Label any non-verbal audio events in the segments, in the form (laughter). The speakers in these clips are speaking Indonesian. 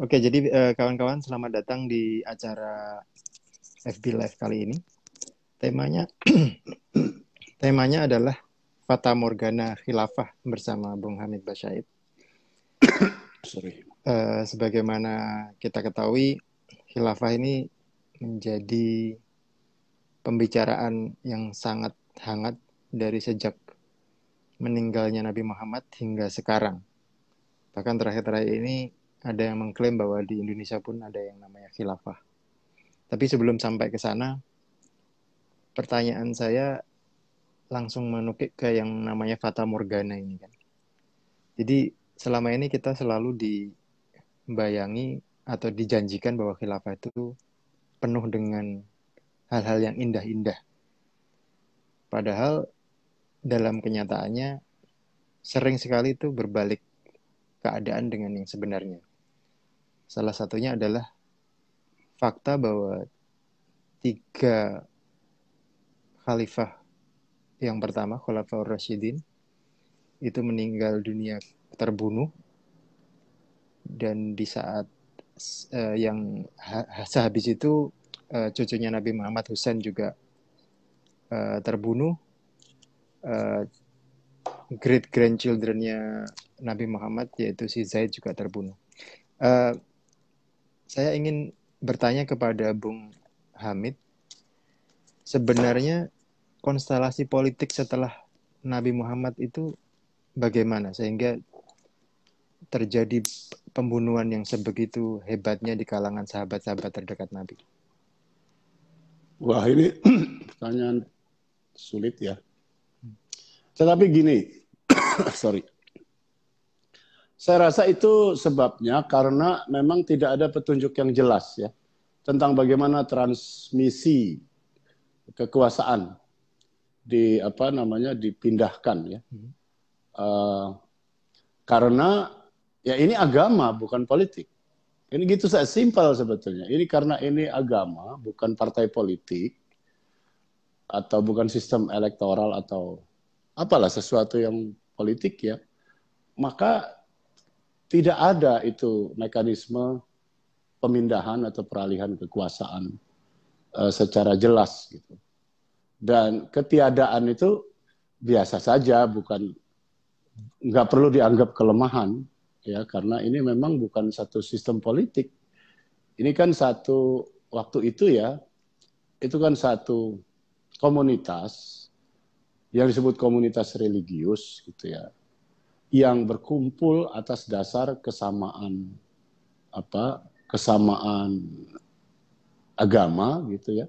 Oke, jadi eh, kawan-kawan selamat datang di acara FB Live kali ini. Temanya (clears throat) temanya adalah Fata Morgana Khilafah bersama Bung Hamid Basyaid. (coughs) Sorry. Eh, sebagaimana kita ketahui, Khilafah ini menjadi pembicaraan yang sangat hangat dari sejak meninggalnya Nabi Muhammad hingga sekarang. Bahkan terakhir-terakhir ini ada yang mengklaim bahwa di Indonesia pun ada yang namanya khilafah. Tapi sebelum sampai ke sana, pertanyaan saya langsung menukik ke yang namanya Fata Morgana ini kan. Jadi selama ini kita selalu dibayangi atau dijanjikan bahwa khilafah itu penuh dengan hal-hal yang indah-indah. Padahal dalam kenyataannya sering sekali itu berbalik keadaan dengan yang sebenarnya. Salah satunya adalah fakta bahwa tiga khalifah yang pertama, Khalifah Rashidin, itu meninggal dunia terbunuh dan di saat uh, yang ha sehabis itu uh, cucunya Nabi Muhammad Husain juga uh, terbunuh uh, great grandchildrennya Nabi Muhammad yaitu si Zaid juga terbunuh. Uh, saya ingin bertanya kepada Bung Hamid, sebenarnya konstelasi politik setelah Nabi Muhammad itu bagaimana sehingga terjadi pembunuhan yang sebegitu hebatnya di kalangan sahabat-sahabat terdekat Nabi? Wah ini (clears throat) pertanyaan sulit ya. Tetapi gini, (clears throat) sorry. Saya rasa itu sebabnya karena memang tidak ada petunjuk yang jelas ya tentang bagaimana transmisi kekuasaan di apa namanya dipindahkan ya. Uh, karena ya ini agama bukan politik. Ini gitu saya simpel sebetulnya. Ini karena ini agama bukan partai politik atau bukan sistem elektoral atau apalah sesuatu yang politik ya, maka tidak ada itu mekanisme pemindahan atau peralihan kekuasaan uh, secara jelas gitu. Dan ketiadaan itu biasa saja, bukan nggak perlu dianggap kelemahan ya karena ini memang bukan satu sistem politik. Ini kan satu waktu itu ya, itu kan satu komunitas yang disebut komunitas religius gitu ya yang berkumpul atas dasar kesamaan apa kesamaan agama gitu ya.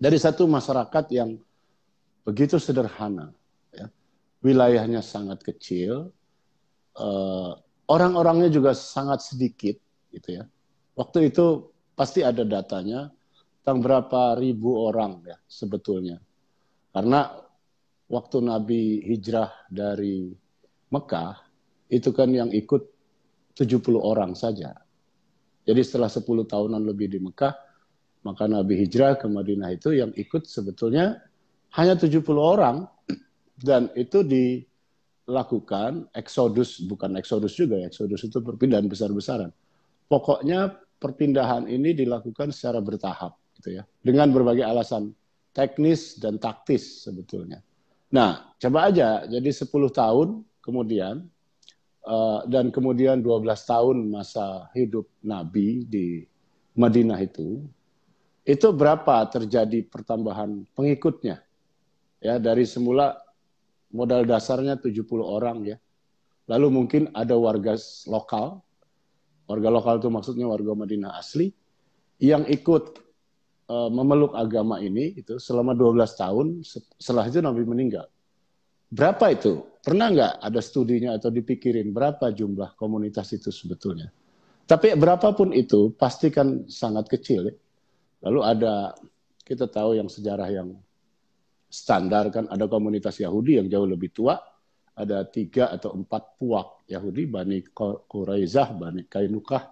Dari satu masyarakat yang begitu sederhana ya. Wilayahnya sangat kecil uh, orang-orangnya juga sangat sedikit gitu ya. Waktu itu pasti ada datanya tentang berapa ribu orang ya sebetulnya. Karena waktu Nabi hijrah dari Mekah, itu kan yang ikut 70 orang saja. Jadi setelah 10 tahunan lebih di Mekah, maka Nabi hijrah ke Madinah itu yang ikut sebetulnya hanya 70 orang (clears throat) dan itu dilakukan eksodus bukan eksodus juga eksodus itu perpindahan besar-besaran. Pokoknya perpindahan ini dilakukan secara bertahap gitu ya dengan berbagai alasan teknis dan taktis sebetulnya. Nah, coba aja jadi 10 tahun kemudian uh, dan kemudian 12 tahun masa hidup Nabi di Madinah itu itu berapa terjadi pertambahan pengikutnya? Ya, dari semula modal dasarnya 70 orang ya. Lalu mungkin ada warga lokal. Warga lokal itu maksudnya warga Madinah asli yang ikut uh, memeluk agama ini itu selama 12 tahun setelah itu Nabi meninggal. Berapa itu? Pernah nggak ada studinya atau dipikirin berapa jumlah komunitas itu sebetulnya? Tapi berapapun itu pasti kan sangat kecil. Ya. Lalu ada kita tahu yang sejarah yang standar kan ada komunitas Yahudi yang jauh lebih tua, ada tiga atau empat puak Yahudi, Bani Quraizah, Bani Kainukah,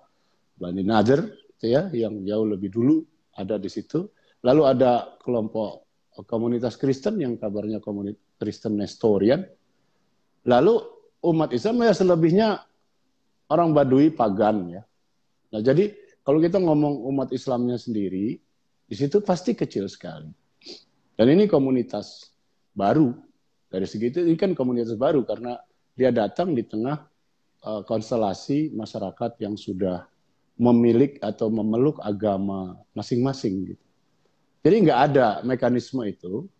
Bani Nadir, ya, yang jauh lebih dulu ada di situ. Lalu ada kelompok komunitas Kristen yang kabarnya komunitas Kristen Nestorian. Lalu umat Islam ya selebihnya orang Badui pagan ya. Nah, jadi kalau kita ngomong umat Islamnya sendiri, di situ pasti kecil sekali. Dan ini komunitas baru. Dari segi itu, ini kan komunitas baru karena dia datang di tengah uh, konstelasi masyarakat yang sudah memilik atau memeluk agama masing-masing gitu. Jadi nggak ada mekanisme itu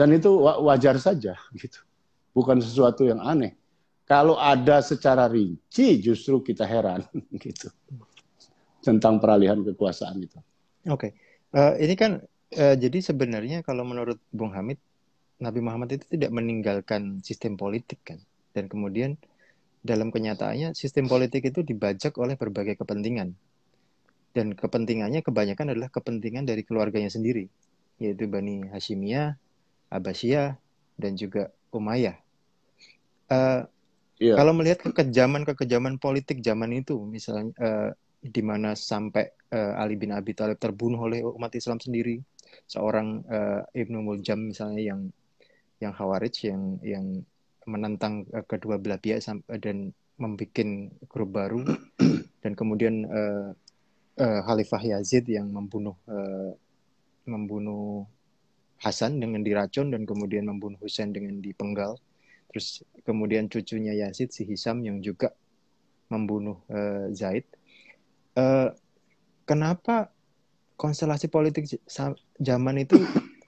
dan itu wajar saja gitu. Bukan sesuatu yang aneh. Kalau ada secara rinci justru kita heran (laughs) gitu tentang peralihan kekuasaan itu. Oke, okay. uh, eh, ini kan uh, jadi sebenarnya kalau menurut Bung Hamid, Nabi Muhammad itu tidak meninggalkan sistem politik kan, dan kemudian dalam kenyataannya sistem politik itu dibajak oleh berbagai kepentingan, dan kepentingannya kebanyakan adalah kepentingan dari keluarganya sendiri, yaitu Bani Hashimiyah, Abbasiyah, dan juga Umayyah. Uh, yeah. Kalau melihat kekejaman-kekejaman politik zaman itu, misalnya uh, di mana sampai uh, Ali bin Abi Thalib terbunuh oleh umat Islam sendiri seorang uh, Ibnu Muljam misalnya yang yang Khawarij yang yang menentang uh, kedua belah pihak dan membuat grup baru (clears throat) dan kemudian uh, uh, Khalifah Yazid yang membunuh uh, membunuh Hasan dengan diracun dan kemudian membunuh Husain dengan dipenggal. Terus kemudian cucunya Yazid si Hisam yang juga membunuh uh, Zaid. Uh, kenapa konstelasi politik zaman itu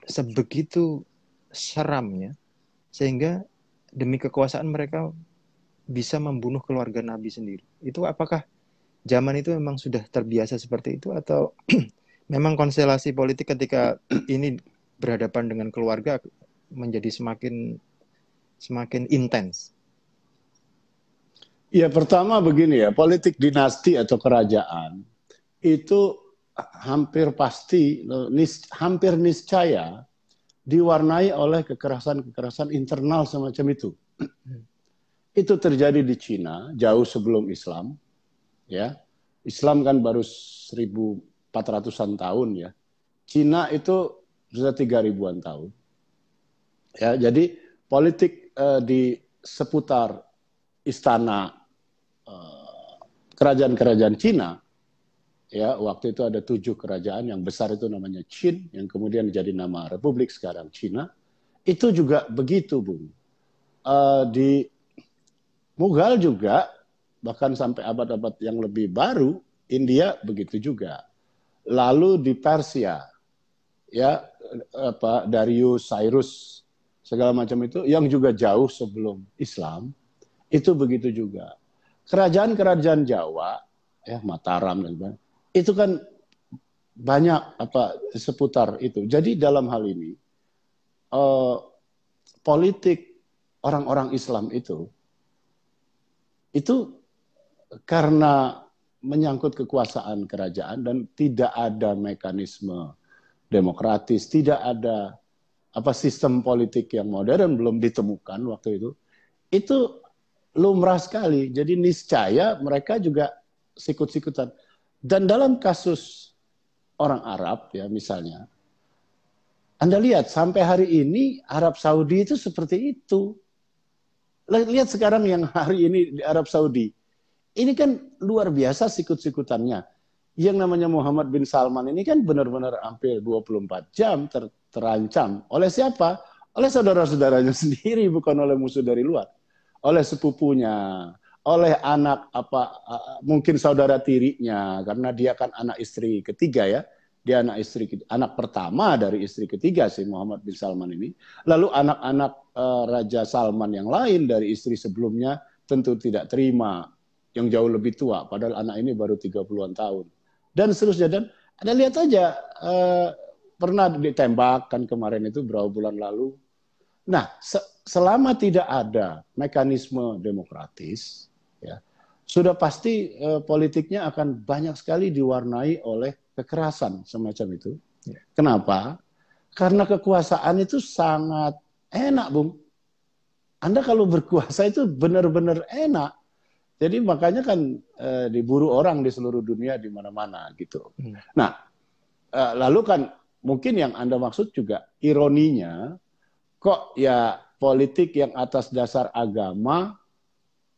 sebegitu seramnya? Sehingga demi kekuasaan mereka bisa membunuh keluarga Nabi sendiri. Itu apakah zaman itu memang sudah terbiasa seperti itu atau (clears throat) memang konstelasi politik ketika ini berhadapan dengan keluarga menjadi semakin semakin intens? Ya pertama begini ya, politik dinasti atau kerajaan itu hampir pasti, nis, hampir niscaya diwarnai oleh kekerasan-kekerasan internal semacam itu. (clears throat) itu terjadi di Cina jauh sebelum Islam, ya. Islam kan baru 1400-an tahun ya. Cina itu sudah 3000-an tahun. Ya, jadi politik uh, di seputar istana kerajaan-kerajaan Cina, ya waktu itu ada tujuh kerajaan yang besar itu namanya Qin, yang kemudian jadi nama Republik sekarang Cina. Itu juga begitu, Bung. Uh, di Mughal juga, bahkan sampai abad-abad yang lebih baru, India begitu juga. Lalu di Persia, ya apa Darius, Cyrus, segala macam itu, yang juga jauh sebelum Islam, itu begitu juga kerajaan-kerajaan Jawa ya Mataram dan sebagainya itu kan banyak apa seputar itu. Jadi dalam hal ini uh, politik orang-orang Islam itu itu karena menyangkut kekuasaan kerajaan dan tidak ada mekanisme demokratis, tidak ada apa sistem politik yang modern belum ditemukan waktu itu. Itu lumrah sekali. Jadi niscaya mereka juga sikut-sikutan. Dan dalam kasus orang Arab ya misalnya, Anda lihat sampai hari ini Arab Saudi itu seperti itu. Lihat sekarang yang hari ini di Arab Saudi. Ini kan luar biasa sikut-sikutannya. Yang namanya Muhammad bin Salman ini kan benar-benar hampir 24 jam ter terancam. Oleh siapa? Oleh saudara-saudaranya (laughs) sendiri, bukan oleh musuh dari luar oleh sepupunya, oleh anak apa mungkin saudara tirinya karena dia kan anak istri ketiga ya. Dia anak istri anak pertama dari istri ketiga si Muhammad bin Salman ini. Lalu anak-anak uh, Raja Salman yang lain dari istri sebelumnya tentu tidak terima yang jauh lebih tua padahal anak ini baru 30-an tahun. Dan seterusnya dan Anda lihat aja uh, pernah ditembak kan kemarin itu berapa bulan lalu. Nah, selama tidak ada mekanisme demokratis, ya, sudah pasti eh, politiknya akan banyak sekali diwarnai oleh kekerasan semacam itu. Ya. Kenapa? Karena kekuasaan itu sangat enak, Bung. Anda kalau berkuasa itu benar-benar enak. Jadi makanya kan eh, diburu orang di seluruh dunia di mana-mana gitu. Hmm. Nah, eh, lalu kan mungkin yang Anda maksud juga ironinya kok ya politik yang atas dasar agama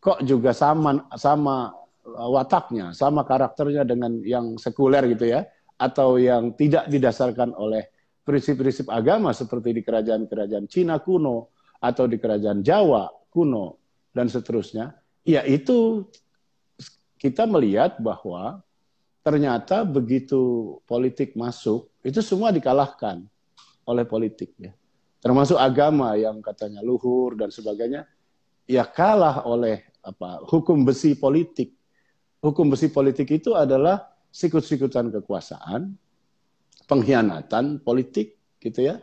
kok juga sama sama wataknya, sama karakternya dengan yang sekuler gitu ya, atau yang tidak didasarkan oleh prinsip-prinsip agama seperti di kerajaan-kerajaan Cina kuno atau di kerajaan Jawa kuno dan seterusnya, ya itu kita melihat bahwa ternyata begitu politik masuk itu semua dikalahkan oleh politik ya. Termasuk agama yang katanya luhur dan sebagainya ya kalah oleh apa hukum besi politik. Hukum besi politik itu adalah sikut-sikutan kekuasaan, pengkhianatan politik gitu ya,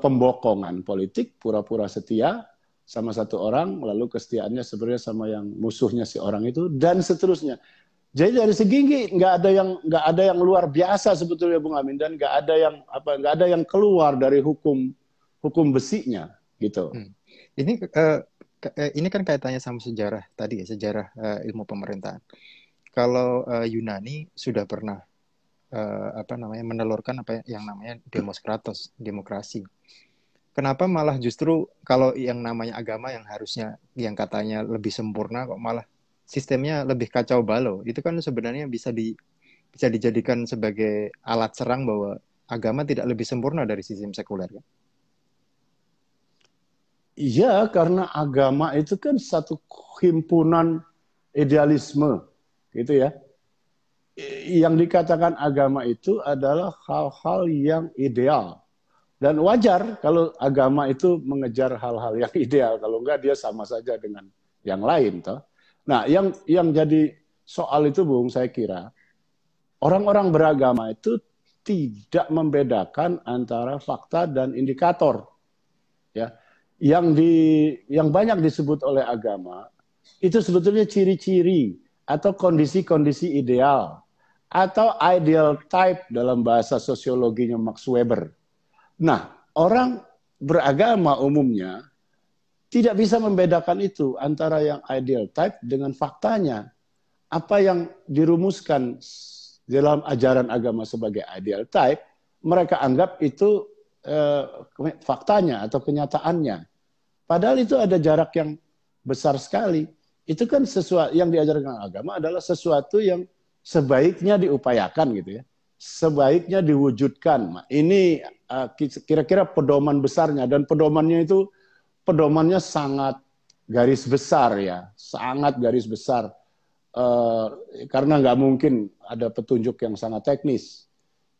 pembokongan politik, pura-pura setia sama satu orang, lalu kesetiaannya sebenarnya sama yang musuhnya si orang itu dan seterusnya. Jadi dari segi nggak ada yang nggak ada yang luar biasa sebetulnya Bung Amin dan nggak ada yang apa nggak ada yang keluar dari hukum hukum besinya gitu. Hmm. Ini uh, ini kan kaitannya sama sejarah tadi ya sejarah uh, ilmu pemerintahan. Kalau uh, Yunani sudah pernah uh, apa namanya menelurkan apa yang namanya demokratos demokrasi. Kenapa malah justru kalau yang namanya agama yang harusnya yang katanya lebih sempurna kok malah sistemnya lebih kacau balau itu kan sebenarnya bisa di bisa dijadikan sebagai alat serang bahwa agama tidak lebih sempurna dari sistem sekuler kan? Iya, karena agama itu kan satu himpunan idealisme, gitu ya. Yang dikatakan agama itu adalah hal-hal yang ideal. Dan wajar kalau agama itu mengejar hal-hal yang (laughs) ideal. Kalau enggak dia sama saja dengan yang lain. Toh. Nah, yang yang jadi soal itu, Bung, saya kira orang-orang beragama itu tidak membedakan antara fakta dan indikator. Ya. Yang di yang banyak disebut oleh agama itu sebetulnya ciri-ciri atau kondisi-kondisi ideal atau ideal type dalam bahasa sosiologinya Max Weber. Nah, orang beragama umumnya tidak bisa membedakan itu antara yang ideal type dengan faktanya. Apa yang dirumuskan dalam ajaran agama sebagai ideal type, mereka anggap itu eh, faktanya atau kenyataannya. Padahal itu ada jarak yang besar sekali. Itu kan sesuatu yang diajarkan agama adalah sesuatu yang sebaiknya diupayakan gitu ya. Sebaiknya diwujudkan. Ini eh, kira-kira pedoman besarnya dan pedomannya itu pedomannya sangat garis besar ya, sangat garis besar. Uh, karena nggak mungkin ada petunjuk yang sangat teknis.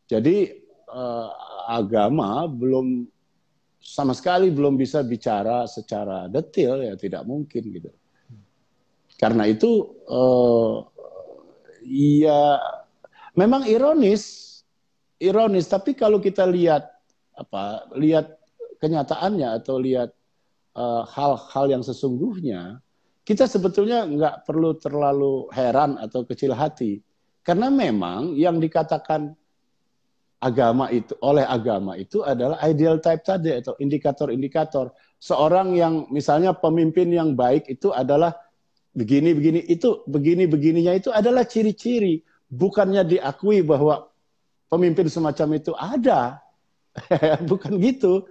Jadi uh, agama belum sama sekali belum bisa bicara secara detail ya tidak mungkin gitu. Karena itu uh, ya memang ironis, ironis. Tapi kalau kita lihat apa lihat kenyataannya atau lihat Eh, hal-hal uh, yang sesungguhnya, kita sebetulnya nggak perlu terlalu heran atau kecil hati. Karena memang yang dikatakan agama itu oleh agama itu adalah ideal type tadi atau indikator-indikator. Seorang yang misalnya pemimpin yang baik itu adalah begini begini itu begini begininya itu adalah ciri-ciri bukannya diakui bahwa pemimpin semacam itu ada. (laughs) Bukan gitu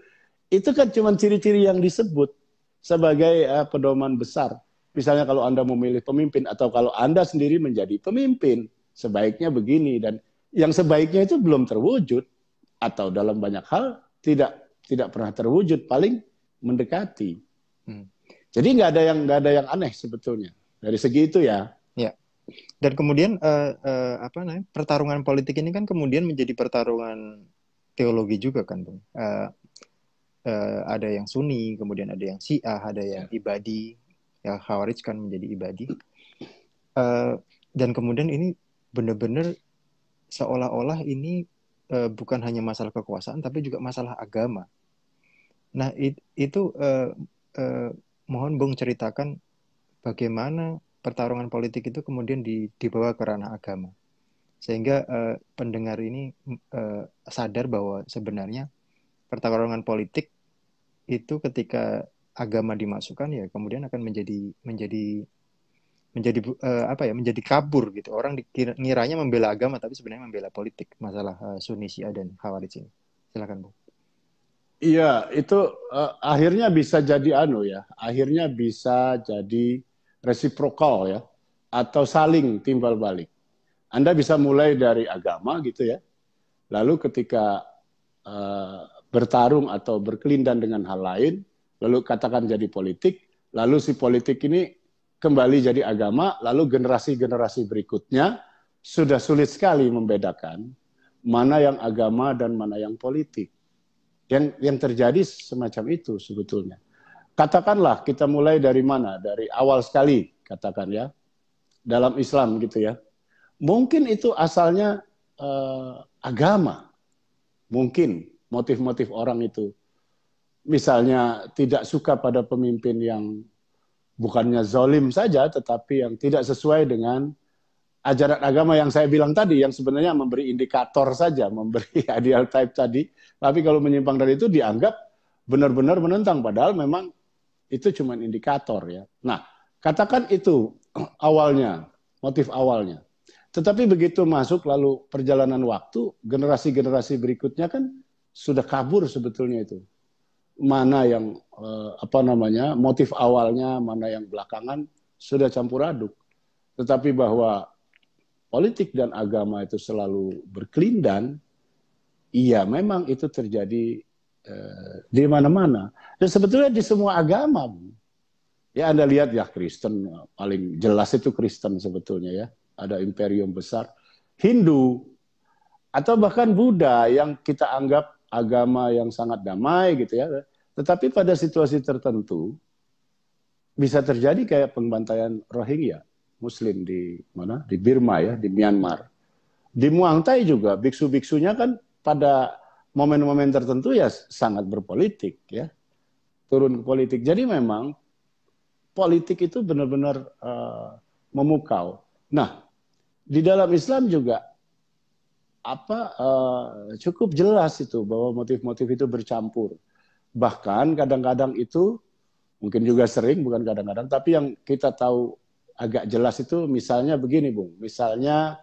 itu kan cuma ciri-ciri yang disebut sebagai uh, pedoman besar. Misalnya kalau Anda memilih pemimpin atau kalau Anda sendiri menjadi pemimpin, sebaiknya begini dan yang sebaiknya itu belum terwujud atau dalam banyak hal tidak tidak pernah terwujud, paling mendekati. Hmm. Jadi nggak ada yang nggak ada yang aneh sebetulnya dari segi itu ya. Dan kemudian uh, uh, apa namanya pertarungan politik ini kan kemudian menjadi pertarungan teologi juga kan, bung. Uh, uh, ada yang Sunni, kemudian ada yang Syiah, ada yang ya. ibadi, ya Khawarij kan menjadi ibadi. Uh, dan kemudian ini benar-benar seolah-olah ini uh, bukan hanya masalah kekuasaan, tapi juga masalah agama. Nah it, itu uh, uh, mohon Bung ceritakan bagaimana pertarungan politik itu kemudian di, dibawa ke ranah agama, sehingga uh, pendengar ini uh, sadar bahwa sebenarnya pertarungan politik itu ketika agama dimasukkan ya kemudian akan menjadi menjadi menjadi uh, apa ya menjadi kabur gitu. Orang dikira, ngiranya membela agama tapi sebenarnya membela politik masalah uh, Sunni Syiah dan Khawarij ini. Silakan bu. Iya itu uh, akhirnya bisa jadi anu ya akhirnya bisa jadi resiprokal ya atau saling timbal balik. Anda bisa mulai dari agama gitu ya. Lalu ketika uh, bertarung atau berkelindan dengan hal lain, lalu katakan jadi politik, lalu si politik ini kembali jadi agama, lalu generasi-generasi berikutnya sudah sulit sekali membedakan mana yang agama dan mana yang politik. Yang yang terjadi semacam itu sebetulnya. Katakanlah kita mulai dari mana? Dari awal sekali, katakan ya. Dalam Islam gitu ya. Mungkin itu asalnya uh, agama. Mungkin motif-motif orang itu. Misalnya tidak suka pada pemimpin yang bukannya zolim saja, tetapi yang tidak sesuai dengan ajaran agama yang saya bilang tadi, yang sebenarnya memberi indikator saja, memberi (laughs) ideal type tadi, tapi kalau menyimpang dari itu dianggap benar-benar menentang, padahal memang itu cuma indikator ya. Nah, katakan itu (clears throat) awalnya, motif awalnya. Tetapi begitu masuk lalu perjalanan waktu, generasi-generasi berikutnya kan sudah kabur sebetulnya itu. Mana yang eh, apa namanya motif awalnya, mana yang belakangan sudah campur aduk. Tetapi bahwa politik dan agama itu selalu berkelindan, iya memang itu terjadi di mana-mana. Dan sebetulnya di semua agama. Ya Anda lihat ya Kristen paling jelas itu Kristen sebetulnya ya. Ada imperium besar. Hindu atau bahkan Buddha yang kita anggap agama yang sangat damai gitu ya. Tetapi pada situasi tertentu bisa terjadi kayak pembantaian Rohingya Muslim di mana? Di Burma ya, di Myanmar. Di Muang Thai juga biksu-biksunya kan pada momen-momen tertentu ya sangat berpolitik ya. Turun ke politik. Jadi memang politik itu benar-benar uh, memukau. Nah, di dalam Islam juga apa uh, cukup jelas itu bahwa motif-motif itu bercampur. Bahkan kadang-kadang itu mungkin juga sering bukan kadang-kadang tapi yang kita tahu agak jelas itu misalnya begini Bung, misalnya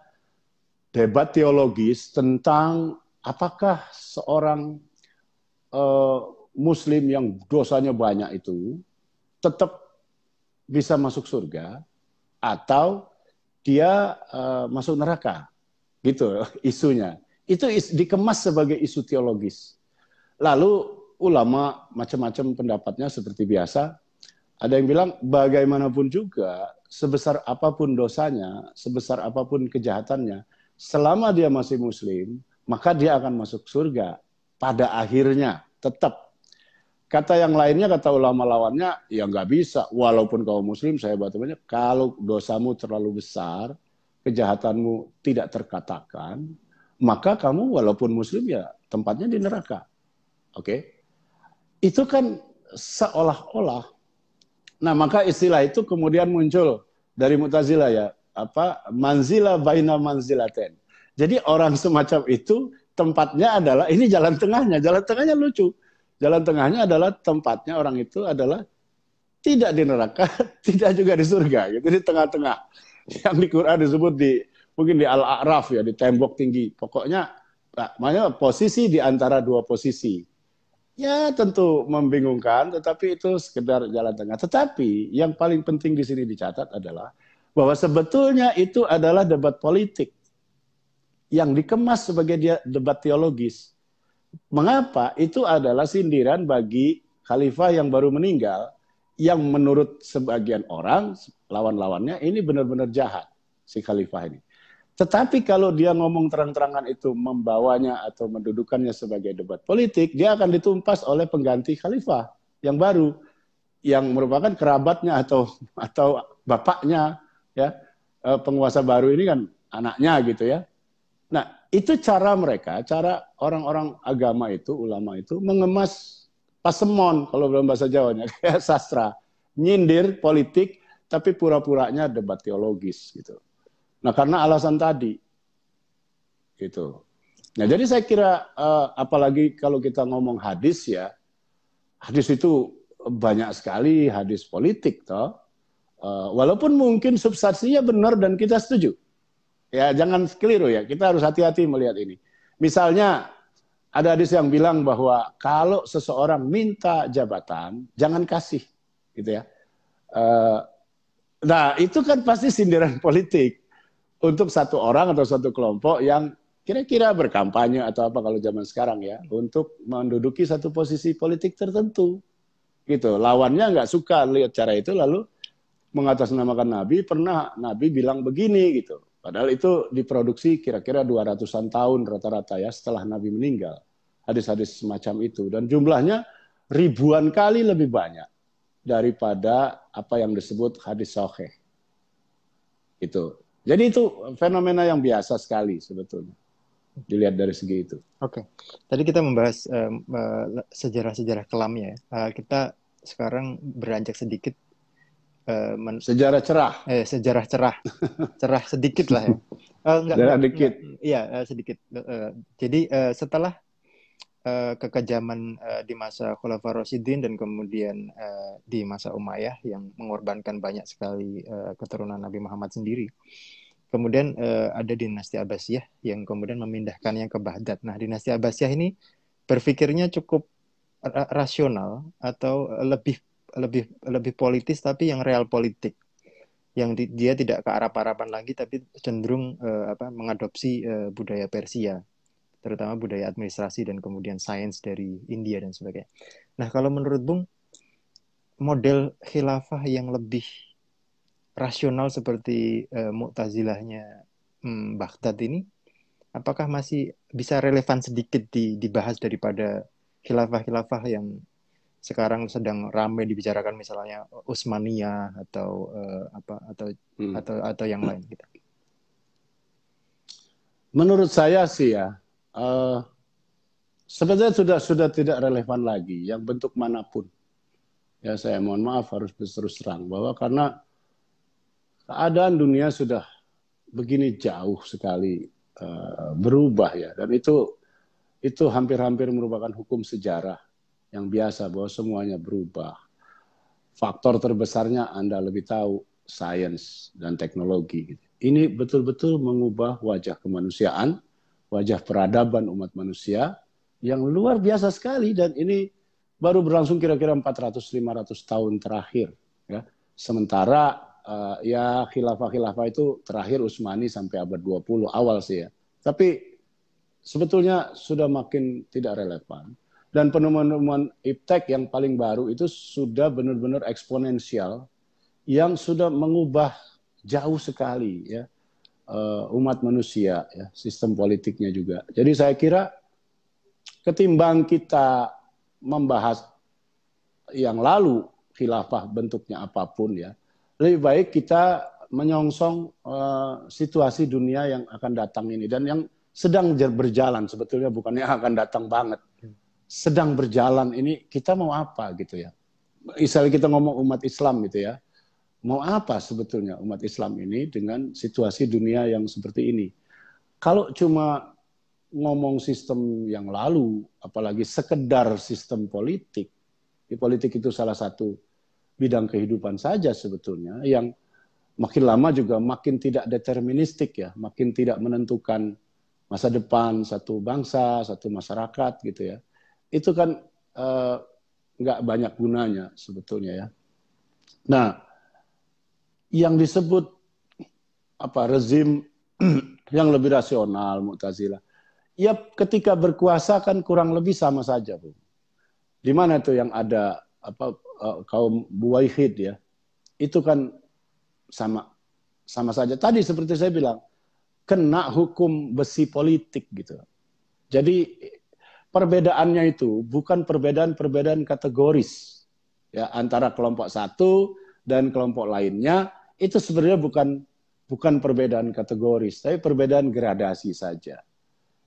debat teologis tentang apakah seorang uh, muslim yang dosanya banyak itu tetap bisa masuk surga atau dia uh, masuk neraka gitu (laughs) isunya. Itu is, dikemas sebagai isu teologis. Lalu ulama macam-macam pendapatnya seperti biasa. Ada yang bilang bagaimanapun juga sebesar apa pun dosanya, sebesar apa pun kejahatannya, selama dia masih muslim, maka dia akan masuk surga pada akhirnya tetap. Kata yang lainnya, kata ulama lawannya, ya nggak bisa. Walaupun kau muslim, saya banyak, kalau dosamu terlalu besar, kejahatanmu tidak terkatakan, maka kamu walaupun muslim ya tempatnya di neraka. Oke. Okay? Itu kan seolah-olah Nah, maka istilah itu kemudian muncul dari Mu'tazilah ya, apa? Manzila baina manzilaten. Jadi orang semacam itu tempatnya adalah ini jalan tengahnya. Jalan tengahnya lucu. Jalan tengahnya adalah tempatnya orang itu adalah tidak di neraka, (laughs) tidak juga di surga gitu di tengah-tengah yang di Quran disebut di mungkin di Al-A'raf ya di tembok tinggi. Pokoknya makanya posisi di antara dua posisi. Ya tentu membingungkan, tetapi itu sekedar jalan tengah. Tetapi yang paling penting di sini dicatat adalah bahwa sebetulnya itu adalah debat politik yang dikemas sebagai dia debat teologis. Mengapa? Itu adalah sindiran bagi khalifah yang baru meninggal yang menurut sebagian orang lawan-lawannya ini benar-benar jahat si khalifah ini. Tetapi kalau dia ngomong terang-terangan itu membawanya atau mendudukannya sebagai debat politik, dia akan ditumpas oleh pengganti khalifah yang baru yang merupakan kerabatnya atau atau bapaknya ya eh, penguasa baru ini kan anaknya gitu ya. Nah, itu cara mereka, cara orang-orang agama itu, ulama itu mengemas pasemon kalau dalam bahasa Jawanya (laughs) kayak sastra, nyindir politik tapi pura-puranya debat teologis gitu. Nah, karena alasan tadi gitu. Nah, jadi saya kira uh, apalagi kalau kita ngomong hadis ya, hadis itu banyak sekali hadis politik toh. Uh, walaupun mungkin substansinya benar dan kita setuju. Ya, jangan keliru ya. Kita harus hati-hati melihat ini. Misalnya ada hadis yang bilang bahwa kalau seseorang minta jabatan, jangan kasih, gitu ya. Uh, Nah, itu kan pasti sindiran politik untuk satu orang atau satu kelompok yang kira-kira berkampanye atau apa kalau zaman sekarang ya untuk menduduki satu posisi politik tertentu gitu lawannya nggak suka lihat cara itu lalu mengatasnamakan Nabi pernah Nabi bilang begini gitu padahal itu diproduksi kira-kira 200-an tahun rata-rata ya setelah Nabi meninggal hadis-hadis semacam itu dan jumlahnya ribuan kali lebih banyak daripada apa yang disebut hadis sahih. Itu. Jadi itu fenomena yang biasa sekali sebetulnya. Dilihat dari segi itu. Oke. Okay. Tadi kita membahas um, uh, sejarah-sejarah kelamnya ya. Uh, kita sekarang beranjak sedikit uh, men- sejarah cerah. Eh, sejarah cerah. (laughs) cerah sedikit lah ya. Uh, enggak, enggak, sedikit. Iya, uh, sedikit. Uh, jadi uh, setelah uh, kekejaman uh, di masa Khulafaur Rasyidin dan kemudian uh, di masa Umayyah yang mengorbankan banyak sekali uh, keturunan Nabi Muhammad sendiri. Kemudian uh, ada dinasti Abbasiyah yang kemudian memindahkannya ke Baghdad. Nah, dinasti Abbasiyah ini berpikirnya cukup rasional atau lebih lebih lebih politis tapi yang real politik yang di, dia tidak ke arah parapan lagi tapi cenderung uh, apa mengadopsi uh, budaya Persia terutama budaya administrasi dan kemudian sains dari India dan sebagainya. Nah, kalau menurut Bung, model khilafah yang lebih rasional seperti uh, Mu'tazilahnya hmm, Baghdad ini, apakah masih bisa relevan sedikit di, dibahas daripada khilafah-khilafah yang sekarang sedang ramai dibicarakan misalnya Utsmaniyah atau uh, apa atau hmm. atau atau yang lain gitu. Menurut saya sih ya uh, sebetulnya sudah sudah tidak relevan lagi yang bentuk mana pun. Ya saya mohon maaf harus terus terang bahwa karena keadaan dunia sudah begini jauh sekali uh, berubah ya dan itu itu hampir-hampir merupakan hukum sejarah yang biasa bahwa semuanya berubah. Faktor terbesarnya Anda lebih tahu sains dan teknologi. Ini betul-betul mengubah wajah kemanusiaan wajah peradaban umat manusia yang luar biasa sekali dan ini baru berlangsung kira-kira 400-500 tahun terakhir ya. Sementara uh, ya khilafah-khilafah itu terakhir Utsmani sampai abad 20 awal sih ya. Tapi sebetulnya sudah makin tidak relevan dan penemuan-penemuan iptek yang paling baru itu sudah benar-benar eksponensial yang sudah mengubah jauh sekali ya uh, umat manusia, ya, sistem politiknya juga. Jadi saya kira ketimbang kita membahas yang lalu khilafah bentuknya apa pun ya, lebih baik kita menyongsong uh, situasi dunia yang akan datang ini dan yang sedang berjalan sebetulnya bukannya akan datang banget. Sedang berjalan ini kita mau apa gitu ya. Misalnya kita ngomong umat Islam gitu ya mau apa sebetulnya umat Islam ini dengan situasi dunia yang seperti ini. Kalau cuma ngomong sistem yang lalu, apalagi sekedar sistem politik, di politik itu salah satu bidang kehidupan saja sebetulnya yang makin lama juga makin tidak deterministik ya, makin tidak menentukan masa depan satu bangsa, satu masyarakat gitu ya. Itu kan eh, nggak uh, banyak gunanya sebetulnya ya. Nah, yang disebut apa rezim (clears throat) yang lebih rasional Mu'tazilah. Ya ketika berkuasa kan kurang lebih sama saja, Bu. Di mana itu yang ada apa uh, kaum buwaihid ya. Itu kan sama sama saja. Tadi seperti saya bilang, kena hukum besi politik gitu. Jadi perbedaannya itu bukan perbedaan-perbedaan kategoris ya antara kelompok satu dan kelompok lainnya itu sebenarnya bukan bukan perbedaan kategoris, tapi perbedaan gradasi saja.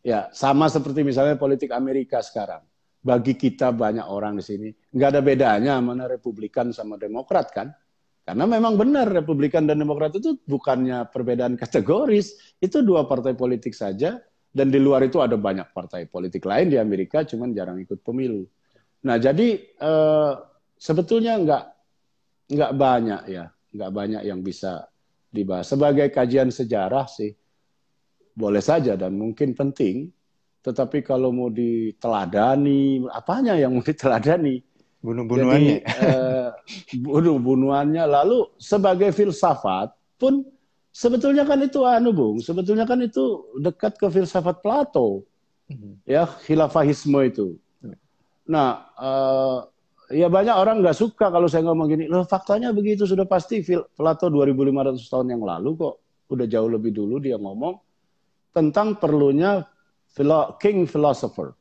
Ya, sama seperti misalnya politik Amerika sekarang. Bagi kita banyak orang di sini, nggak ada bedanya mana Republikan sama Demokrat kan? Karena memang benar Republikan dan Demokrat itu bukannya perbedaan kategoris, itu dua partai politik saja, dan di luar itu ada banyak partai politik lain di Amerika, cuman jarang ikut pemilu. Nah, jadi eh, sebetulnya nggak nggak banyak ya nggak banyak yang bisa dibahas. Sebagai kajian sejarah sih boleh saja dan mungkin penting, tetapi kalau mau diteladani, apanya yang mau diteladani? Bunuh-bunuhannya. eh, bunuh-bunuhannya. Lalu sebagai filsafat pun sebetulnya kan itu anu Bung, sebetulnya kan itu dekat ke filsafat Plato. Hmm. Ya, khilafahisme itu. Nah, uh, ya banyak orang nggak suka kalau saya ngomong gini. Loh, faktanya begitu sudah pasti Plato 2500 tahun yang lalu kok udah jauh lebih dulu dia ngomong tentang perlunya king philosopher.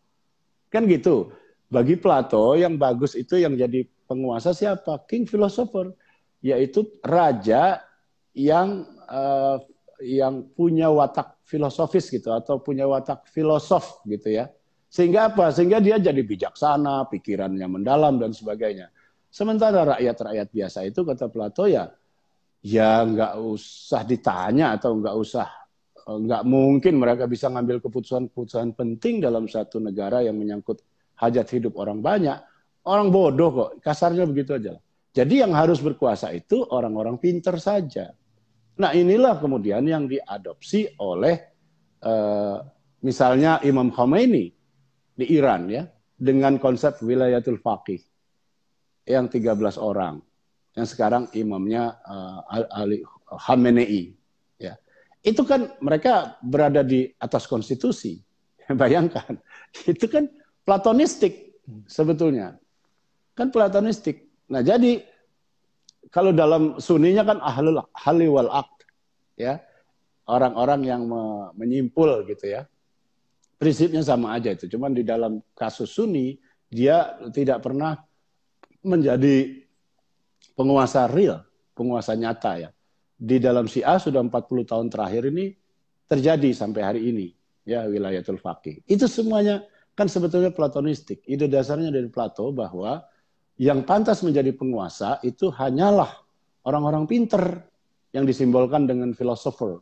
Kan gitu. Bagi Plato yang bagus itu yang jadi penguasa siapa? King philosopher, yaitu raja yang uh, yang punya watak filosofis gitu atau punya watak filosof gitu ya. Sehingga apa? Sehingga dia jadi bijaksana, pikirannya mendalam dan sebagainya. Sementara rakyat-rakyat biasa itu kata Plato ya ya nggak usah ditanya atau nggak usah nggak mungkin mereka bisa ngambil keputusan-keputusan penting dalam satu negara yang menyangkut hajat hidup orang banyak. Orang bodoh kok, kasarnya begitu aja. Jadi yang harus berkuasa itu orang-orang pinter saja. Nah inilah kemudian yang diadopsi oleh uh, misalnya Imam Khomeini di Iran ya dengan konsep wilayatul faqih yang 13 orang yang sekarang imamnya uh, Ali Khamenei ya. Itu kan mereka berada di atas konstitusi (laughs) bayangkan. Itu kan platonistik sebetulnya. Kan platonistik. Nah jadi kalau dalam suninya kan ahlul hali wal aqd ya orang-orang yang menyimpul gitu ya prinsipnya sama aja itu. Cuman di dalam kasus Sunni dia tidak pernah menjadi penguasa real, penguasa nyata ya. Di dalam Syiah sudah 40 tahun terakhir ini terjadi sampai hari ini ya wilayatul faqih. Itu semuanya kan sebetulnya platonistik. Ide dasarnya dari Plato bahwa yang pantas menjadi penguasa itu hanyalah orang-orang pinter yang disimbolkan dengan filosofer,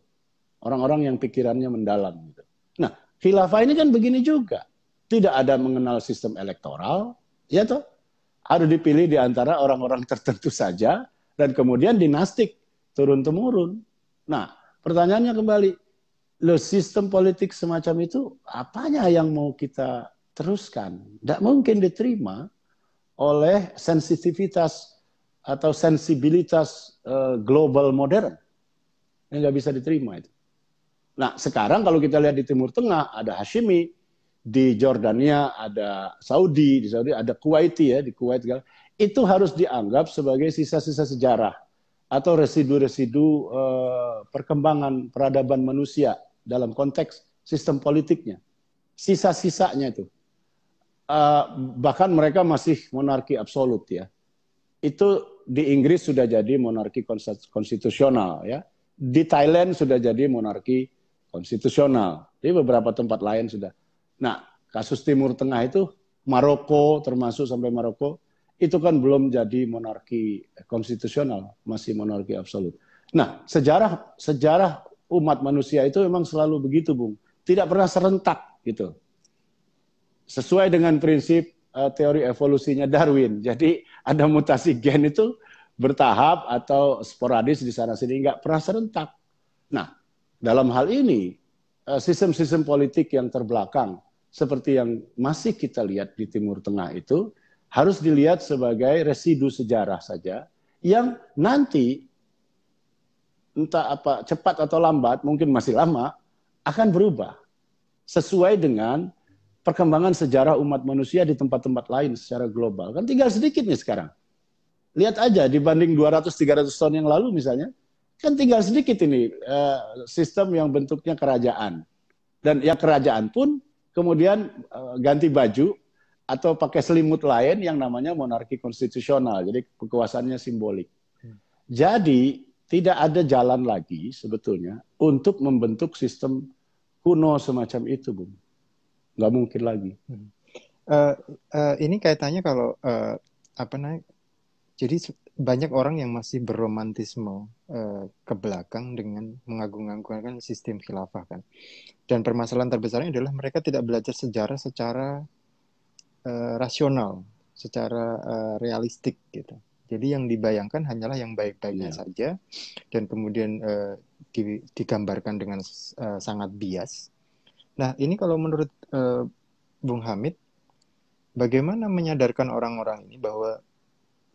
orang-orang yang pikirannya mendalam. Gitu. Nah, Khilafah ini kan begini juga. Tidak ada mengenal sistem elektoral, ya toh? Harus dipilih di antara orang-orang tertentu saja dan kemudian dinastik turun-temurun. Nah, pertanyaannya kembali, lo sistem politik semacam itu apanya yang mau kita teruskan? Tidak mungkin diterima oleh sensitivitas atau sensibilitas uh, global modern. Yang nggak bisa diterima itu. Nah, sekarang kalau kita lihat di Timur Tengah ada Hashimi, di Jordania ada Saudi, di Saudi ada Kuwaiti ya, di Kuwait itu harus dianggap sebagai sisa-sisa sejarah atau residu-residu uh, perkembangan peradaban manusia dalam konteks sistem politiknya. Sisa-sisanya itu. Uh, bahkan mereka masih monarki absolut ya. Itu di Inggris sudah jadi monarki konstitusional ya. Di Thailand sudah jadi monarki konstitusional. Di beberapa tempat lain sudah. Nah, kasus Timur Tengah itu Maroko termasuk sampai Maroko itu kan belum jadi monarki konstitusional, masih monarki absolut. Nah, sejarah sejarah umat manusia itu memang selalu begitu, Bung. Tidak pernah serentak gitu. Sesuai dengan prinsip uh, teori evolusinya Darwin. Jadi ada mutasi gen itu bertahap atau sporadis di sana sini nggak pernah serentak. Nah, dalam hal ini, eh, sistem-sistem politik yang terbelakang, seperti yang masih kita lihat di Timur Tengah itu, harus dilihat sebagai residu sejarah saja, yang nanti, entah apa cepat atau lambat, mungkin masih lama, akan berubah. Sesuai dengan perkembangan sejarah umat manusia di tempat-tempat lain secara global. Kan tinggal sedikit nih sekarang. Lihat aja dibanding 200-300 tahun yang lalu misalnya, Kan tinggal sedikit ini uh, sistem yang bentuknya kerajaan. Dan ya kerajaan pun kemudian uh, ganti baju atau pakai selimut lain yang namanya monarki konstitusional. Jadi kekuasaannya simbolik. Hmm. Jadi tidak ada jalan lagi sebetulnya untuk membentuk sistem kuno semacam itu, Bung. Nggak mungkin lagi. Uh, uh, ini kaitannya kalau uh, apa namanya? Jadi banyak orang yang masih berromantisme uh, ke belakang dengan mengagung-agungkan sistem khilafah kan. Dan permasalahan terbesarnya adalah mereka tidak belajar sejarah secara uh, rasional, secara uh, realistik gitu. Jadi yang dibayangkan hanyalah yang baik-baiknya yeah. saja dan kemudian uh, di, digambarkan dengan uh, sangat bias. Nah, ini kalau menurut uh, Bung Hamid bagaimana menyadarkan orang-orang ini bahwa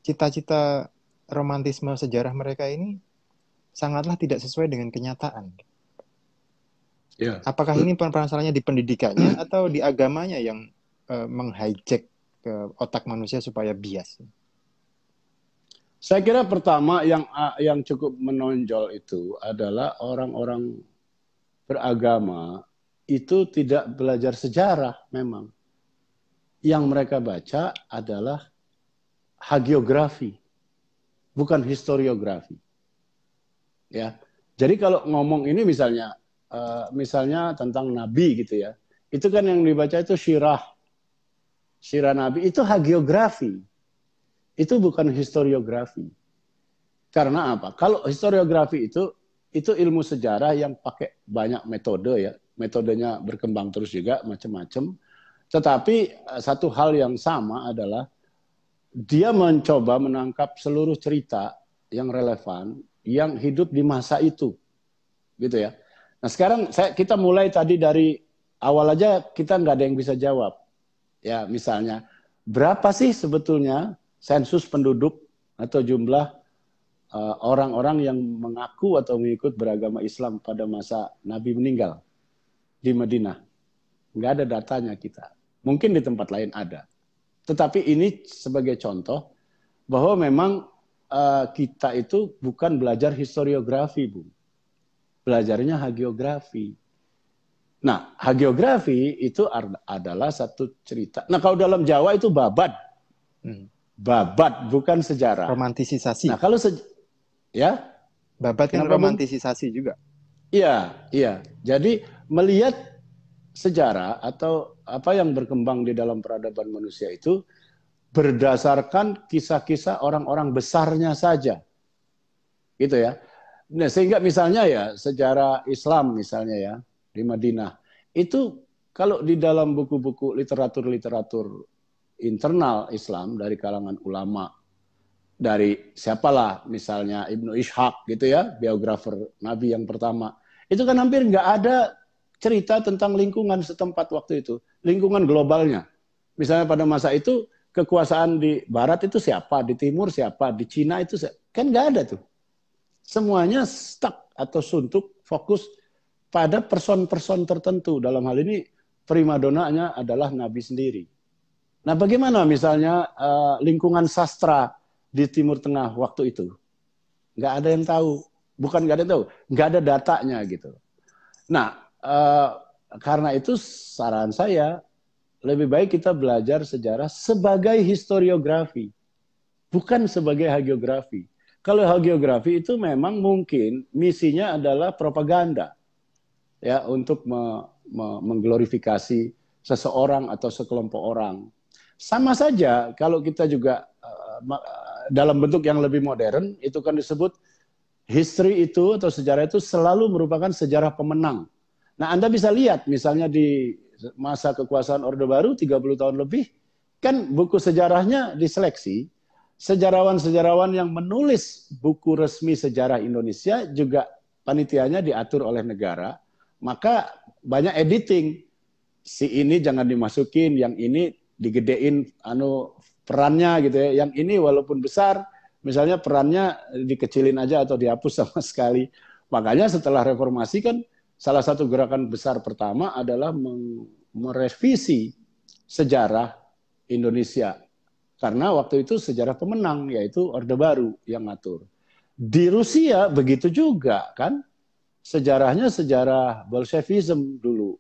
cita-cita romantisme sejarah mereka ini sangatlah tidak sesuai dengan kenyataan. Ya. Apakah ini permasalahannya di pendidikannya (clears throat) atau di agamanya yang uh, menghijack ke otak manusia supaya bias? Saya kira pertama yang yang cukup menonjol itu adalah orang-orang beragama itu tidak belajar sejarah memang. Yang mereka baca adalah hagiografi, bukan historiografi. Ya. Jadi kalau ngomong ini misalnya uh, misalnya tentang nabi gitu ya. Itu kan yang dibaca itu syirah. Syirah nabi itu hagiografi itu bukan historiografi. Karena apa? Kalau historiografi itu itu ilmu sejarah yang pakai banyak metode ya. Metodenya berkembang terus juga macam-macam. Tetapi eh, satu hal yang sama adalah dia mencoba menangkap seluruh cerita yang relevan yang hidup di masa itu. Gitu ya. Nah, sekarang saya kita mulai tadi dari awal aja kita nggak ada yang bisa jawab. Ya, misalnya berapa sih sebetulnya sensus penduduk atau jumlah uh, orang-orang yang mengaku atau mengikut beragama Islam pada masa Nabi meninggal di Madinah. Nggak ada datanya kita. Mungkin di tempat lain ada. Tetapi ini sebagai contoh bahwa memang uh, kita itu bukan belajar historiografi, Bu. Belajarnya hagiografi. Nah, hagiografi itu adalah satu cerita. Nah, kalau dalam Jawa itu babad. Hmm babat bukan sejarah. Romantisasi. Nah, kalau se ya, babat kan romantisasi juga. Iya, iya. Jadi melihat sejarah atau apa yang berkembang di dalam peradaban manusia itu berdasarkan kisah-kisah orang-orang besarnya saja. Gitu ya. Nah, sehingga misalnya ya sejarah Islam misalnya ya di Madinah itu kalau di dalam buku-buku literatur-literatur internal Islam dari kalangan ulama dari siapalah misalnya Ibnu Ishaq gitu ya biografer Nabi yang pertama. Itu kan hampir nggak ada cerita tentang lingkungan setempat waktu itu lingkungan globalnya. Misalnya pada masa itu kekuasaan di Barat itu siapa di Timur siapa di Cina itu siapa? kan nggak ada tuh. Semuanya stuck atau suntuk fokus pada person-person tertentu. Dalam hal ini primadonanya adalah Nabi sendiri. Nah, bagaimana misalnya uh, lingkungan sastra di Timur Tengah waktu itu? Nggak ada yang tahu. Bukan nggak ada yang tahu, nggak ada datanya gitu. Nah, uh, karena itu saran saya lebih baik kita belajar sejarah sebagai historiografi, bukan sebagai hagiografi. Kalau hagiografi itu memang mungkin misinya adalah propaganda, ya untuk me, me, mengglorifikasi seseorang atau sekelompok orang. Sama saja kalau kita juga uh, dalam bentuk yang lebih modern itu kan disebut history itu atau sejarah itu selalu merupakan sejarah pemenang. Nah, Anda bisa lihat misalnya di masa kekuasaan Orde Baru 30 tahun lebih kan buku sejarahnya diseleksi sejarawan-sejarawan yang menulis buku resmi sejarah Indonesia juga panitianya diatur oleh negara, maka banyak editing. Si ini jangan dimasukin, yang ini digedein anu perannya gitu ya. Yang ini walaupun besar, misalnya perannya dikecilin aja atau dihapus sama (laughs) sekali. Makanya setelah reformasi kan salah satu gerakan besar pertama adalah merevisi sejarah Indonesia. Karena waktu itu sejarah pemenang yaitu Orde Baru yang ngatur. Di Rusia begitu juga kan. Sejarahnya sejarah Bolshevism dulu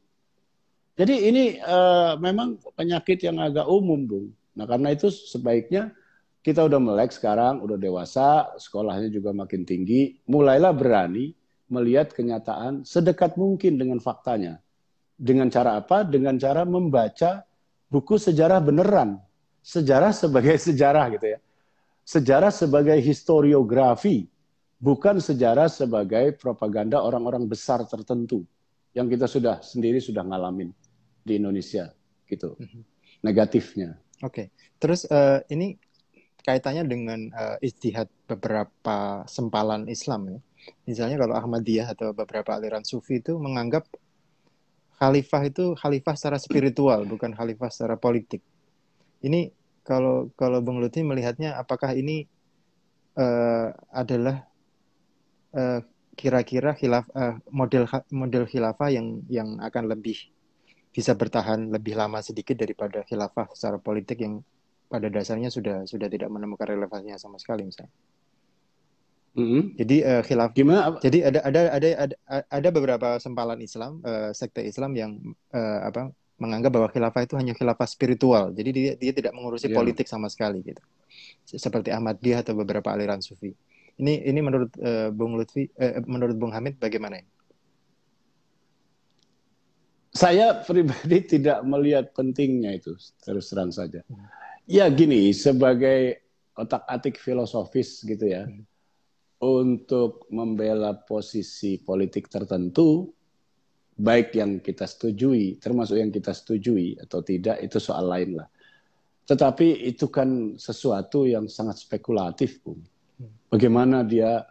jadi ini uh, memang penyakit yang agak umum, Bung. Nah, karena itu sebaiknya kita udah melek sekarang, udah dewasa, sekolahnya juga makin tinggi, mulailah berani melihat kenyataan sedekat mungkin dengan faktanya. Dengan cara apa? Dengan cara membaca buku sejarah beneran. Sejarah sebagai (laughs) sejarah gitu ya. Sejarah sebagai historiografi, bukan sejarah sebagai propaganda orang-orang besar tertentu yang kita sudah sendiri sudah ngalamin di Indonesia gitu mm-hmm. negatifnya. Oke, okay. terus uh, ini kaitannya dengan uh, istihad beberapa sempalan Islam ya. Misalnya kalau Ahmadiyah atau beberapa aliran Sufi itu menganggap khalifah itu khalifah secara spiritual bukan khalifah secara politik. Ini kalau kalau Bung Lutfi melihatnya apakah ini uh, adalah uh, kira-kira khilaf uh, model model khilafah yang yang akan lebih bisa bertahan lebih lama sedikit daripada khilafah secara politik yang pada dasarnya sudah sudah tidak menemukan relevansinya sama sekali misalnya. Mm-hmm. Jadi uh, khilaf gimana? Jadi ada ada ada ada ada beberapa sempalan Islam uh, sekte Islam yang uh, apa menganggap bahwa khilafah itu hanya khilafah spiritual. Jadi dia dia tidak mengurusi yeah. politik sama sekali gitu. Seperti Ahmadiyah atau beberapa aliran sufi. Ini ini menurut uh, Bung Lutfi uh, menurut Bung Hamid bagaimana? Saya pribadi (laughs) tidak melihat pentingnya itu terus terang saja. Hmm. Ya gini, sebagai otak-atik filosofis gitu ya. Hmm untuk membela posisi politik tertentu, baik yang kita setujui, termasuk yang kita setujui atau tidak, itu soal lain lah. Tetapi itu kan sesuatu yang sangat spekulatif, Bung. Bagaimana dia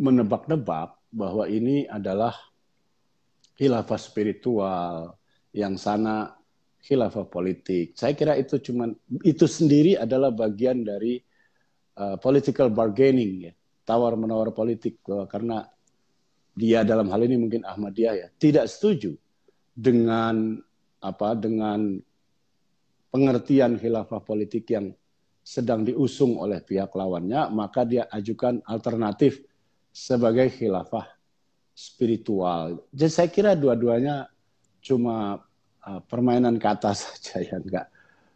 menebak-nebak bahwa ini adalah khilafah spiritual, yang sana khilafah politik. Saya kira itu cuma itu sendiri adalah bagian dari uh, political bargaining ya tawar menawar politik karena dia dalam hal ini mungkin Ahmadiyah ya tidak setuju dengan apa dengan pengertian khilafah politik yang sedang diusung oleh pihak lawannya maka dia ajukan alternatif sebagai khilafah spiritual. Jadi saya kira dua-duanya cuma uh, permainan kata (laughs) saja ya enggak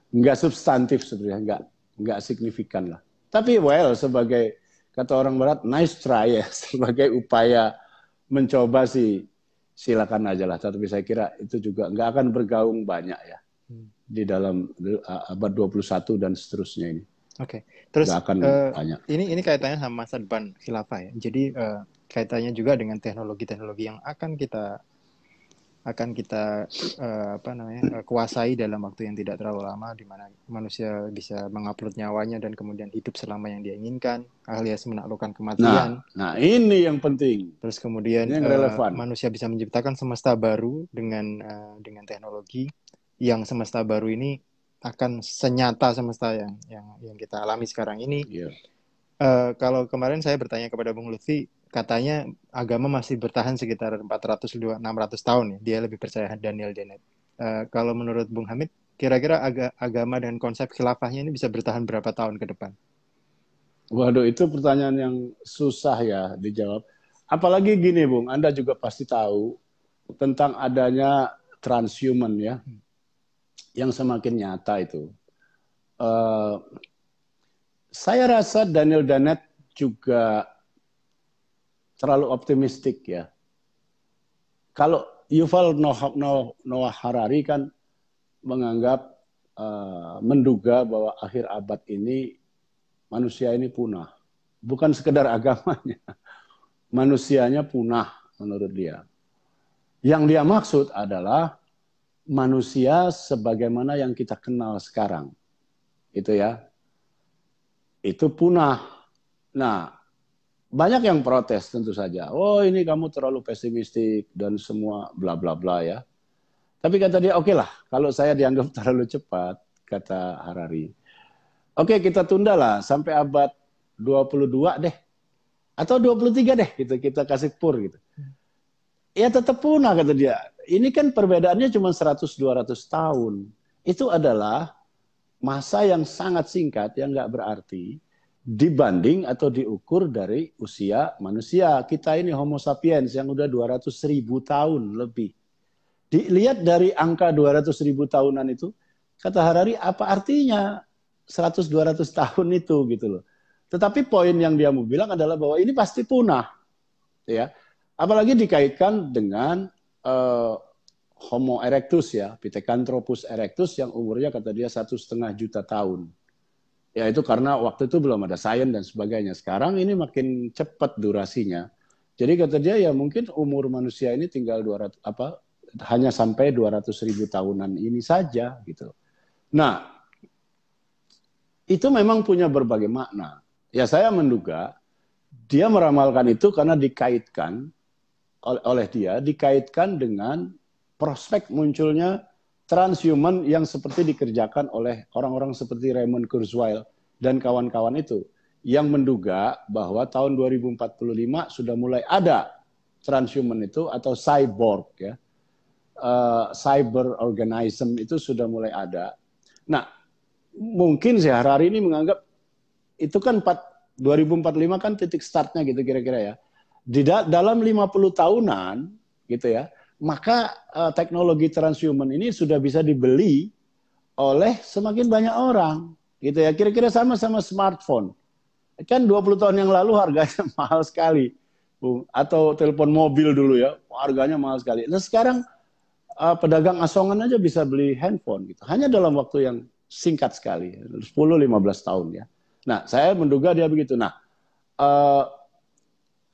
enggak substantif sebenarnya enggak enggak signifikan lah. Tapi well sebagai kata orang barat nice try ya (laughs) sebagai upaya mencoba sih silakan aja lah tapi saya kira itu juga nggak akan bergaung banyak ya hmm. di dalam abad 21 dan seterusnya ini. Oke. Okay. Terus akan uh, banyak. Ini ini kaitannya sama masa depan khilafah ya. Jadi uh, kaitannya juga dengan teknologi-teknologi yang akan kita akan kita uh, apa namanya uh, kuasai dalam waktu yang tidak terlalu lama di mana manusia bisa mengupload nyawanya dan kemudian hidup selama yang dia inginkan alias menaklukkan kematian. Nah, nah ini yang penting. Terus kemudian yang Uh, manusia bisa menciptakan semesta baru dengan uh, dengan teknologi yang semesta baru ini akan senyata semesta yang yang yang kita alami sekarang ini. Yeah. Iya. Uh, kalau kemarin saya bertanya kepada Bung Lutfi katanya agama masih bertahan sekitar 400 600 tahun ya. Dia lebih percaya Daniel Dennett. Uh, kalau menurut Bung Hamid, kira-kira aga agama dan konsep khilafahnya ini bisa bertahan berapa tahun ke depan? Waduh, itu pertanyaan yang susah ya dijawab. Apalagi gini, Bung, Anda juga pasti tahu tentang adanya transhuman ya, hmm. yang semakin nyata itu. Uh, saya rasa Daniel Dennett juga terlalu optimistik ya. Kalau Yuval Noah, Harari kan menganggap uh, menduga bahwa akhir abad ini manusia ini punah. Bukan sekedar (laughs) agamanya. Manusianya punah menurut dia. Yang dia maksud adalah manusia sebagaimana yang kita kenal sekarang. Itu ya. Itu punah. Nah, banyak yang protes tentu saja. Oh ini kamu terlalu pesimistik dan semua bla bla bla ya. Tapi kata dia, oke okay lah, kalau saya dianggap (laughs) terlalu cepat, kata Harari. Oke, okay, kita tunda lah sampai abad 22 deh. Atau 23 deh, gitu. kita kasih pur gitu. Ya tetap punah, kata dia. Ini kan perbedaannya cuma 100-200 tahun. Itu adalah masa yang sangat singkat, yang nggak berarti dibanding atau diukur dari usia manusia. Kita ini Homo sapiens yang udah 200 ribu tahun lebih. Dilihat dari angka 200 ribu tahunan itu, kata Harari, apa artinya 100-200 tahun itu gitu loh. Tetapi poin yang dia mau bilang adalah bahwa ini pasti punah. ya Apalagi dikaitkan dengan uh, Homo erectus ya, Pithecanthropus erectus yang umurnya kata dia satu setengah juta tahun ya itu karena waktu itu belum ada sains dan sebagainya. Sekarang ini makin cepat durasinya. Jadi kata dia ya mungkin umur manusia ini tinggal 200 apa hanya sampai 200 ribu tahunan ini saja gitu. Nah, itu memang punya berbagai makna. Ya saya menduga dia meramalkan itu karena dikaitkan oleh dia dikaitkan dengan prospek munculnya transhuman yang seperti dikerjakan oleh orang-orang seperti Raymond Kurzweil dan kawan-kawan itu yang menduga bahwa tahun 2045 sudah mulai ada transhuman itu atau cyborg ya uh, cyber organism itu sudah mulai ada. Nah, mungkin sih hari ini menganggap itu kan 4, 2045 kan titik startnya gitu kira-kira ya. Di da dalam 50 tahunan gitu ya, maka uh, teknologi transhuman ini sudah bisa dibeli oleh semakin banyak orang gitu ya. Kira-kira sama sama smartphone Kan 20 tahun yang lalu harganya (laughs) mahal sekali. Atau telepon mobil dulu ya, harganya mahal sekali. Nah sekarang uh, pedagang asongan aja bisa beli handphone gitu. Hanya dalam waktu yang singkat sekali, 10-15 tahun ya. Nah saya menduga dia begitu. Nah uh,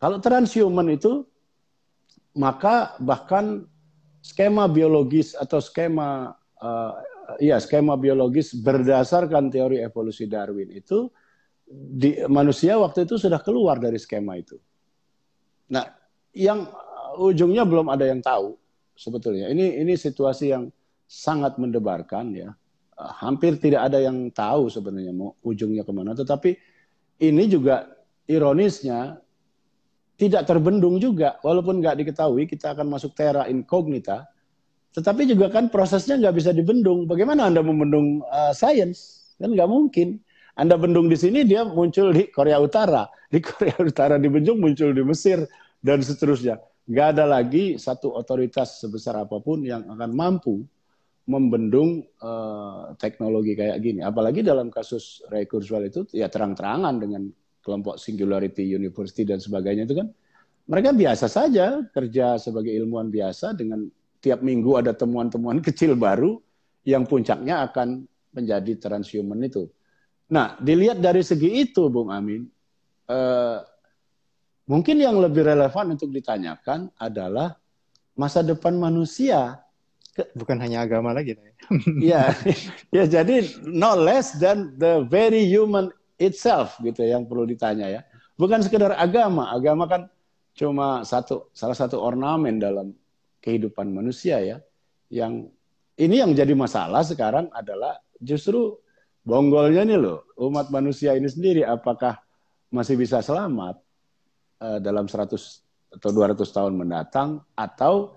kalau transhuman itu maka bahkan skema biologis atau skema uh, ya skema biologis berdasarkan teori evolusi Darwin itu di, manusia waktu itu sudah keluar dari skema itu. Nah, yang ujungnya belum ada yang tahu sebetulnya. Ini ini situasi yang sangat mendebarkan ya. Hampir tidak ada yang tahu sebenarnya mau ujungnya ke mana. Tetapi ini juga ironisnya tidak terbendung juga, walaupun nggak diketahui kita akan masuk terra incognita, tetapi juga kan prosesnya nggak bisa dibendung. Bagaimana anda membendung uh, sains? Kan nggak mungkin. Anda bendung di sini, dia muncul di Korea Utara. Di Korea Utara dibendung, muncul di Mesir, dan seterusnya. Gak ada lagi satu otoritas sebesar apa pun yang akan mampu membendung uh, teknologi kayak gini. Apalagi dalam kasus Ray Kurzweil itu, ya terang-terangan dengan kelompok Singularity University dan sebagainya itu kan, mereka biasa saja kerja sebagai ilmuwan biasa dengan tiap minggu ada temuan-temuan (laughs) kecil baru yang puncaknya akan menjadi transhuman itu. Nah, dilihat dari segi itu, Bung Amin, eh, mungkin yang lebih relevan untuk ditanyakan adalah masa depan manusia. Bukan hanya agama lagi. ya, (laughs) ya jadi no less than the very human itself gitu yang perlu ditanya ya. Bukan sekedar agama, agama kan cuma satu salah satu ornamen dalam kehidupan manusia ya. Yang ini yang jadi masalah sekarang adalah justru bonggolnya nih loh, umat manusia ini sendiri apakah masih bisa selamat uh, dalam 100 atau 200 tahun mendatang atau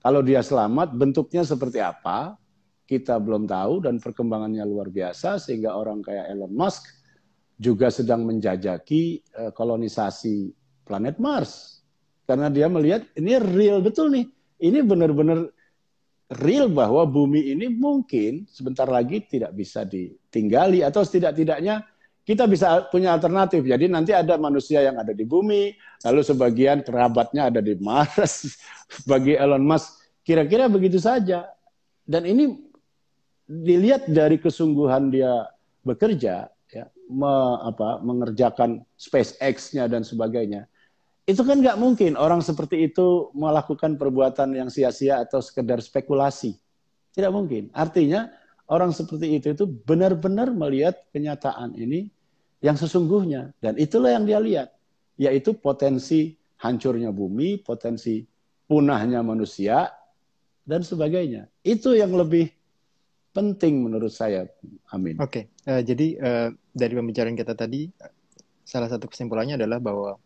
kalau dia selamat bentuknya seperti apa kita belum tahu dan perkembangannya luar biasa sehingga orang kayak Elon Musk juga sedang menjajaki uh, kolonisasi planet Mars karena dia melihat ini real betul nih ini benar-benar real bahwa bumi ini mungkin sebentar lagi tidak bisa ditinggali atau setidak-tidaknya kita bisa punya alternatif. Jadi nanti ada manusia yang ada di bumi, lalu sebagian kerabatnya ada di Mars. (laughs) Bagi Elon Musk, kira-kira begitu saja. Dan ini dilihat dari kesungguhan dia bekerja, ya, me, apa, mengerjakan SpaceX-nya dan sebagainya itu kan nggak mungkin orang seperti itu melakukan perbuatan yang sia-sia atau sekedar spekulasi. Tidak mungkin. Artinya orang seperti itu itu benar-benar melihat kenyataan ini yang sesungguhnya dan itulah yang dia lihat, yaitu potensi hancurnya bumi, potensi punahnya manusia dan sebagainya. Itu yang lebih penting menurut saya. Amin. Oke, okay. uh, eh, jadi uh, dari pembicaraan kita tadi salah satu kesimpulannya adalah bahwa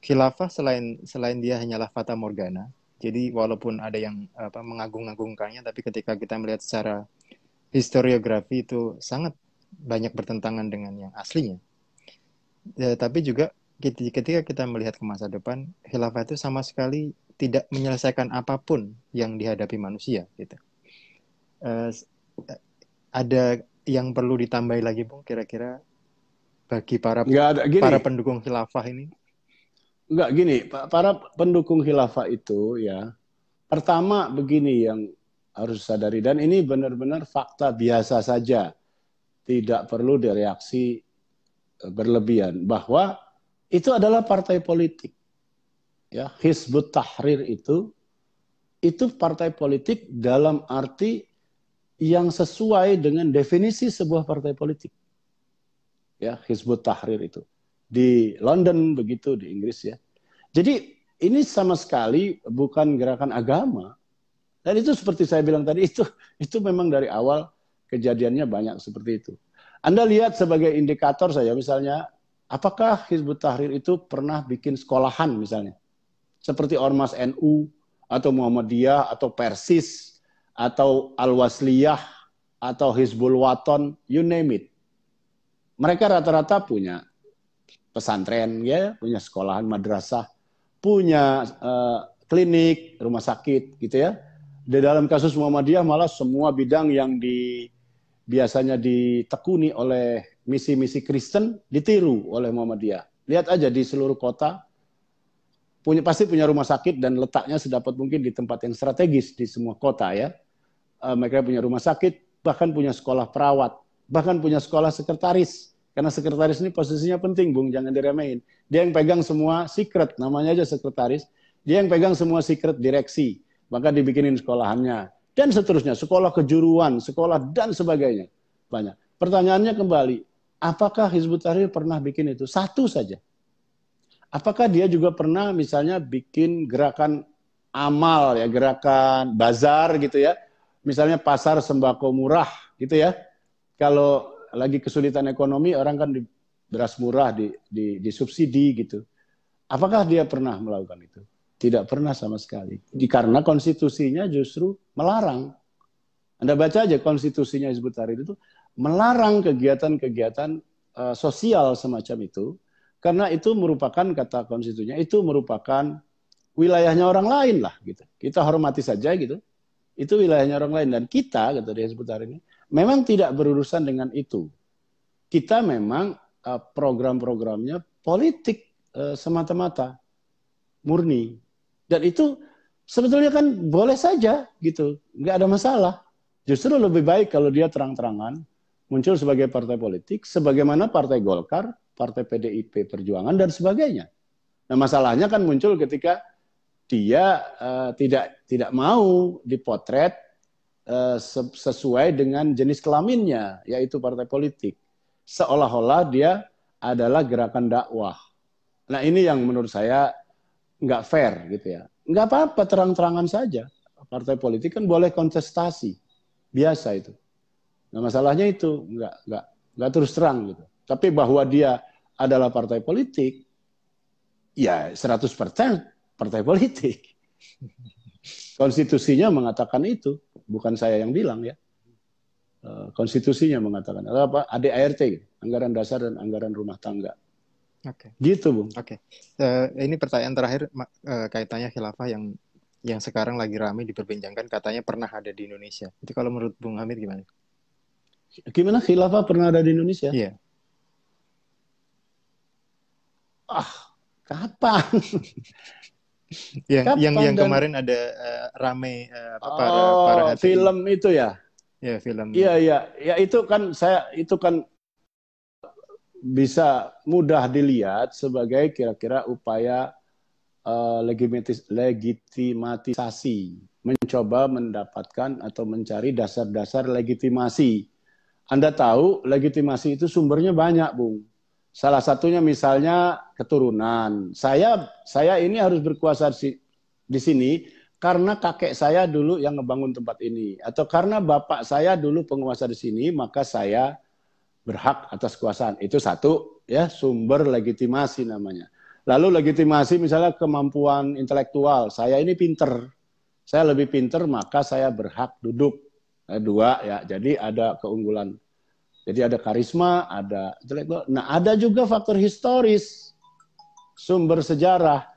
khilafah selain selain dia hanyalah fata morgana jadi walaupun ada yang apa mengagung-agungkannya tapi ketika kita melihat secara historiografi itu sangat banyak bertentangan dengan yang aslinya ya, tapi juga ketika kita melihat ke masa depan khilafah itu sama sekali tidak menyelesaikan apa pun yang dihadapi manusia gitu uh, ada yang perlu ditambahi lagi bung kira-kira bagi para ada, para pendukung khilafah ini? Enggak gini, para pendukung khilafah itu ya, pertama begini yang harus sadari dan ini benar-benar fakta biasa saja, tidak perlu direaksi e, berlebihan. Bahwa itu adalah partai politik. Ya, Hizbut Tahrir itu itu partai politik dalam arti yang sesuai dengan definisi sebuah partai politik. Ya, Hizbut Tahrir itu di London begitu di Inggris ya. Jadi ini sama sekali bukan gerakan agama, Dan itu seperti saya bilang tadi itu itu memang dari awal kejadiannya banyak seperti itu. Anda lihat sebagai indikator saya misalnya apakah Hizbut Tahrir itu pernah bikin sekolahan misalnya seperti Ormas NU atau Muhammadiyah atau Persis atau Al-Wasliyah atau Hizbul Waton, you name it. Mereka rata-rata punya pesantren ya, punya sekolahan madrasah, punya uh, klinik, rumah sakit gitu ya. Di dalam kasus Muhammadiyah malah semua bidang yang di biasanya ditekuni oleh misi-misi Kristen ditiru oleh Muhammadiyah. Lihat aja di seluruh kota punya pasti punya rumah sakit dan letaknya sedapat mungkin di tempat yang strategis di semua kota ya. Uh, mereka punya rumah sakit, bahkan punya sekolah perawat, bahkan punya sekolah sekretaris. Karena sekretaris ini posisinya penting, Bung, jangan diremehin. Dia yang pegang semua secret, namanya aja sekretaris. Dia yang pegang semua secret direksi. Maka dibikinin sekolahannya. Dan seterusnya, sekolah kejuruan, sekolah dan sebagainya. Banyak. Pertanyaannya kembali, apakah Hizbut Tahrir pernah bikin itu? Satu saja. Apakah dia juga pernah misalnya bikin gerakan amal ya, gerakan bazar gitu ya. Misalnya pasar sembako murah gitu ya. Kalau lagi kesulitan ekonomi orang kan di beras murah di, di, disubsidi gitu. Apakah dia pernah melakukan itu? Tidak pernah sama sekali. Karena konstitusinya justru melarang. Anda baca aja konstitusinya Hizbut Tahrir itu melarang kegiatan-kegiatan uh, sosial semacam itu karena itu merupakan kata konstitusinya itu merupakan wilayahnya orang lain lah gitu. Kita hormati saja gitu. Itu wilayahnya orang lain dan kita kata dia Tahrir ini memang tidak berurusan dengan itu. Kita memang uh, program-programnya politik uh, semata-mata, murni. Dan itu sebetulnya kan boleh saja gitu, nggak ada masalah. Justru lebih baik kalau dia terang-terangan muncul sebagai partai politik, sebagaimana partai Golkar, partai PDIP Perjuangan dan sebagainya. Nah masalahnya kan muncul ketika dia uh, tidak tidak mau dipotret Eh, sesuai dengan jenis kelaminnya, yaitu partai politik. Seolah-olah dia adalah gerakan dakwah. Nah ini yang menurut saya nggak fair gitu ya. Nggak apa-apa terang-terangan saja. Partai politik kan boleh kontestasi, biasa itu. Nah masalahnya itu nggak nggak nggak terus terang gitu. Tapi bahwa dia adalah partai politik, ya 100% partai politik. Konstitusinya mengatakan itu bukan saya yang bilang ya. Eh, konstitusinya mengatakan apa? ADART, anggaran dasar dan anggaran rumah tangga. Oke. Okay. Gitu, Bung. Oke. Okay. Uh, eh, ini pertanyaan terakhir uh, kaitannya khilafah yang yang sekarang lagi ramai diperbincangkan katanya pernah ada di Indonesia. Itu kalau menurut Bung Hamid gimana? Gimana khilafah pernah ada di Indonesia? Iya. Ah, kapan? (laughs) yang yang yang dan... kemarin ada uh, rame uh, apa, para oh, para hati. film itu ya? Ya film. Iya iya. Ya itu kan saya itu kan bisa mudah dilihat sebagai kira-kira upaya uh, legitimatisasi mencoba mendapatkan atau mencari dasar-dasar legitimasi. Anda tahu legitimasi itu sumbernya banyak bung Salah satunya misalnya keturunan. Saya saya ini harus berkuasa di, di sini karena kakek saya dulu yang ngebangun tempat ini atau karena bapak saya dulu penguasa di sini maka saya berhak atas kekuasaan. Itu satu ya sumber legitimasi namanya. Lalu legitimasi misalnya kemampuan intelektual. Saya ini pinter. Saya lebih pinter maka saya berhak duduk. Dua ya. Jadi ada keunggulan jadi ada karisma, ada intelektual. Nah, ada juga faktor historis, sumber sejarah.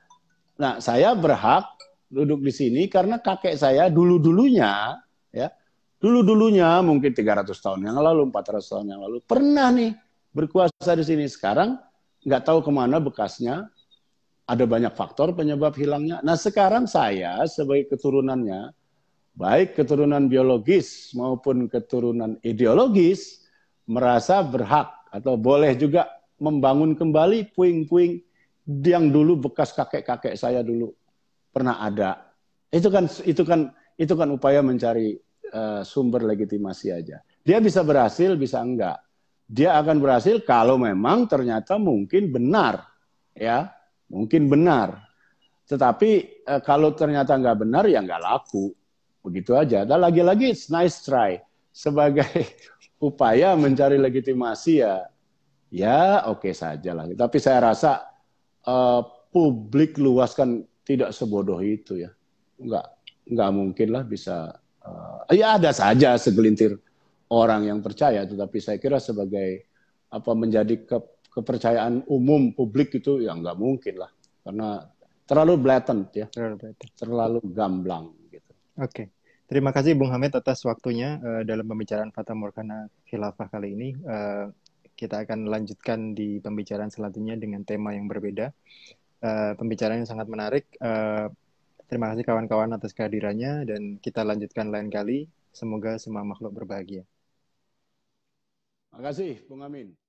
Nah, saya berhak duduk di sini karena kakek saya dulu-dulunya, ya, dulu-dulunya mungkin 300 tahun yang lalu, 400 tahun yang lalu, pernah nih berkuasa di sini. Sekarang nggak tahu ke mana bekasnya, ada banyak faktor penyebab hilangnya. Nah, sekarang saya sebagai keturunannya, baik keturunan biologis maupun keturunan ideologis, merasa berhak atau boleh juga membangun kembali puing-puing yang dulu bekas kakek-kakek saya dulu pernah ada. Itu kan itu kan itu kan upaya mencari uh, sumber legitimasi aja. Dia bisa berhasil, bisa enggak. Dia akan berhasil kalau memang ternyata mungkin benar, ya, mungkin benar. Tetapi uh, kalau ternyata enggak benar ya enggak laku, begitu aja. Dan lagi-lagi it's nice try sebagai upaya mencari legitimasi ya ya oke okay saja lah. Tapi saya rasa uh, publik luas kan tidak sebodoh itu ya. Enggak enggak mungkin lah bisa uh, ya ada saja segelintir orang yang percaya tetapi saya kira sebagai apa menjadi ke, kepercayaan umum publik itu ya nggak mungkin lah karena terlalu blatant ya terlalu, blatant. terlalu gamblang gitu oke okay. Terima kasih Bung Hamid atas waktunya uh, dalam pembicaraan Fata Morgana Khilafah kali ini. Uh, kita akan lanjutkan di pembicaraan selanjutnya dengan tema yang berbeda. Uh, pembicaraan yang sangat menarik. Uh, terima kasih kawan-kawan atas kehadirannya dan kita lanjutkan lain kali. Semoga semua makhluk berbahagia. Terima kasih Bung Amin